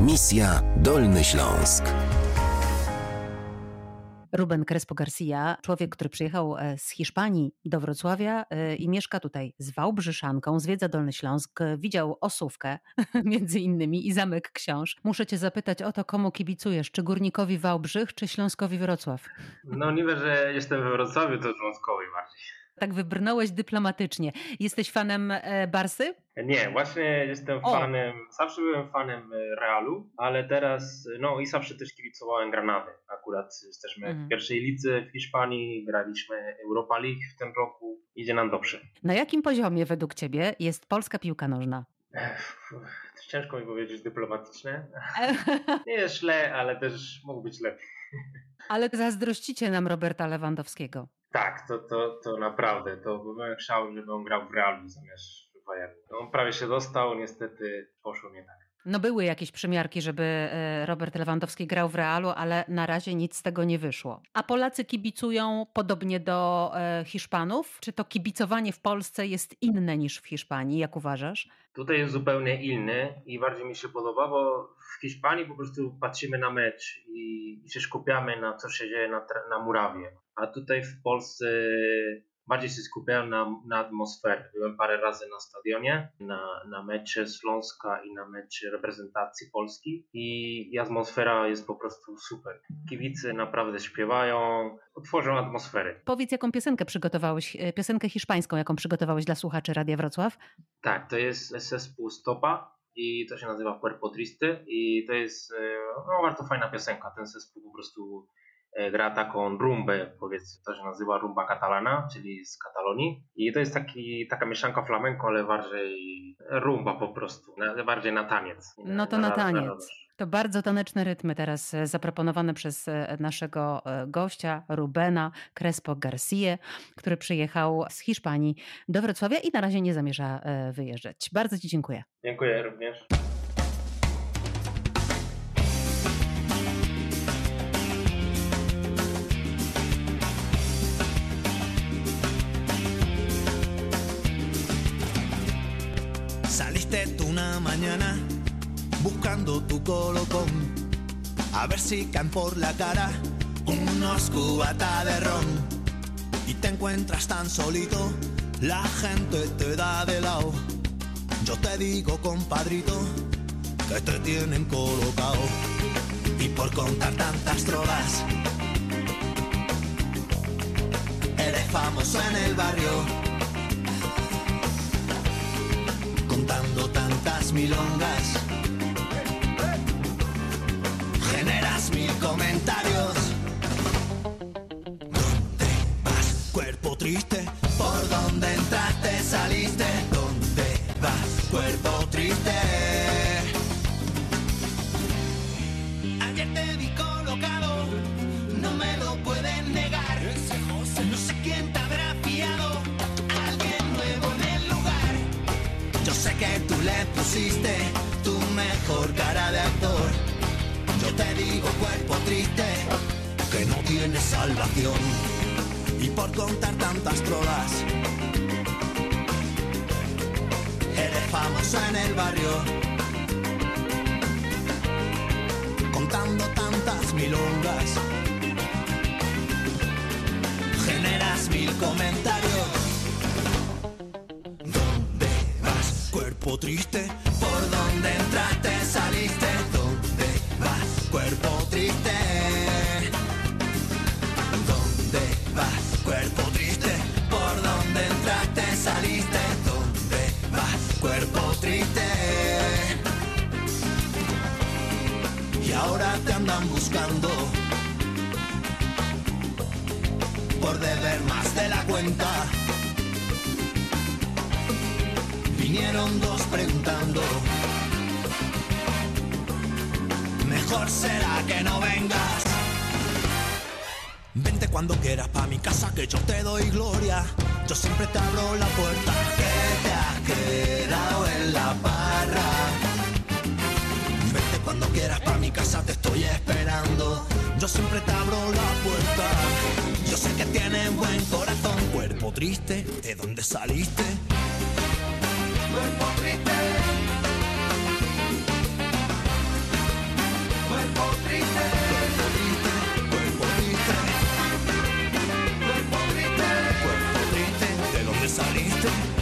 Misja Dolny Śląsk. Ruben Crespo Garcia, człowiek, który przyjechał e, z Hiszpanii do Wrocławia e, i mieszka tutaj z Wałbrzyszanką, zwiedza Dolny Śląsk, e, widział Osówkę między innymi i Zamek Książ. Muszę cię zapytać o to, komu kibicujesz, czy Górnikowi Wałbrzych, czy Śląskowi Wrocław? No niby, że jestem we Wrocławiu, to Śląskowi bardziej. Tak wybrnąłeś dyplomatycznie. Jesteś fanem Barsy? Nie, właśnie jestem o. fanem, zawsze byłem fanem Realu, ale teraz, no i zawsze też kibicowałem Granady. Akurat jesteśmy mhm. w pierwszej lidze w Hiszpanii, graliśmy Europa League w tym roku, idzie nam dobrze. Na jakim poziomie według Ciebie jest polska piłka nożna? Ciężko mi powiedzieć dyplomatyczne. Nie jest źle, ale też mógł być lepiej. Ale zazdrościcie nam Roberta Lewandowskiego. Tak, to, to, to naprawdę. To bym chciał, żeby on grał w Realu zamiast On prawie się dostał, niestety poszło nie tak. No były jakieś przymiarki, żeby e, Robert Lewandowski grał w Realu, ale na razie nic z tego nie wyszło. A Polacy kibicują podobnie do e, Hiszpanów? Czy to kibicowanie w Polsce jest inne niż w Hiszpanii? Jak uważasz? Tutaj jest zupełnie inny i bardziej mi się podoba, bo w Hiszpanii po prostu patrzymy na mecz i, się skupiamy na co się dzieje na, na murawie. A tutaj w Polsce bardziej się skupiałem na, na atmosferze. Byłem parę razy na stadionie, na, na mecze Śląska i na mecze reprezentacji Polski i atmosfera jest po prostu super. Kibice naprawdę śpiewają, tworzą atmosferę. Powiedz, jaką piosenkę przygotowałeś, e, piosenkę hiszpańską, jaką przygotowałeś dla słuchaczy Radia Wrocław? Tak, to jest zespół Stopa i to się nazywa Cuerpo Triste i to jest e, no, bardzo fajna piosenka. Ten zespół po prostu gra taką rumbę, powiedzmy, to się nazywa rumba catalana, czyli z Katalonii. I to jest taki, taka mieszanka flamenco, ale bardziej rumba po prostu, bardziej na taniec. No to na, na taniec. To bardzo taneczne rytmy teraz e, zaproponowane przez e, naszego gościa Rubena Crespo Garcia, który przyjechał z Hiszpanii do Wrocławia i na razie nie zamierza wyjeżdżać. Bardzo Ci dziękuję. Dziękuję również. Tú una mañana buscando tu colocón, a ver si caen por la cara unos cubatas de ron. Y te encuentras tan solito, la gente te da de lado. Yo te digo, compadrito, que te tienen colocado. Y por contar tantas drogas, eres famoso en el barrio tantas milongas. Generas mil comentarios. ¿Dónde vas, cuerpo triste? ¿Por dónde entraste, saliste? Pusiste tu mejor cara de actor. Yo te digo cuerpo triste, que no tiene salvación. Y por contar tantas trolas, eres famoso en el barrio. Contando tantas milongas, generas mil comentarios triste. ¿Por dónde entraste, saliste? ¿Dónde vas, cuerpo triste? ¿Dónde vas, cuerpo triste? ¿Por dónde entraste, saliste? ¿Dónde vas, cuerpo triste? Y ahora te andan buscando por deber más de la cuenta Vinieron dos preguntando. Mejor será que no vengas. Vente cuando quieras pa' mi casa que yo te doy gloria. Yo siempre te abro la puerta que te has quedado en la barra. Vente cuando quieras pa' mi casa, te estoy esperando. Yo siempre te abro la puerta. Yo sé que tienes buen corazón, cuerpo triste, ¿de dónde saliste? Cuerpo triste. Cuerpo triste. Cuerpo triste. Cuerpo triste. Cuerpo triste. Cuerpo triste. ¿De dónde saliste?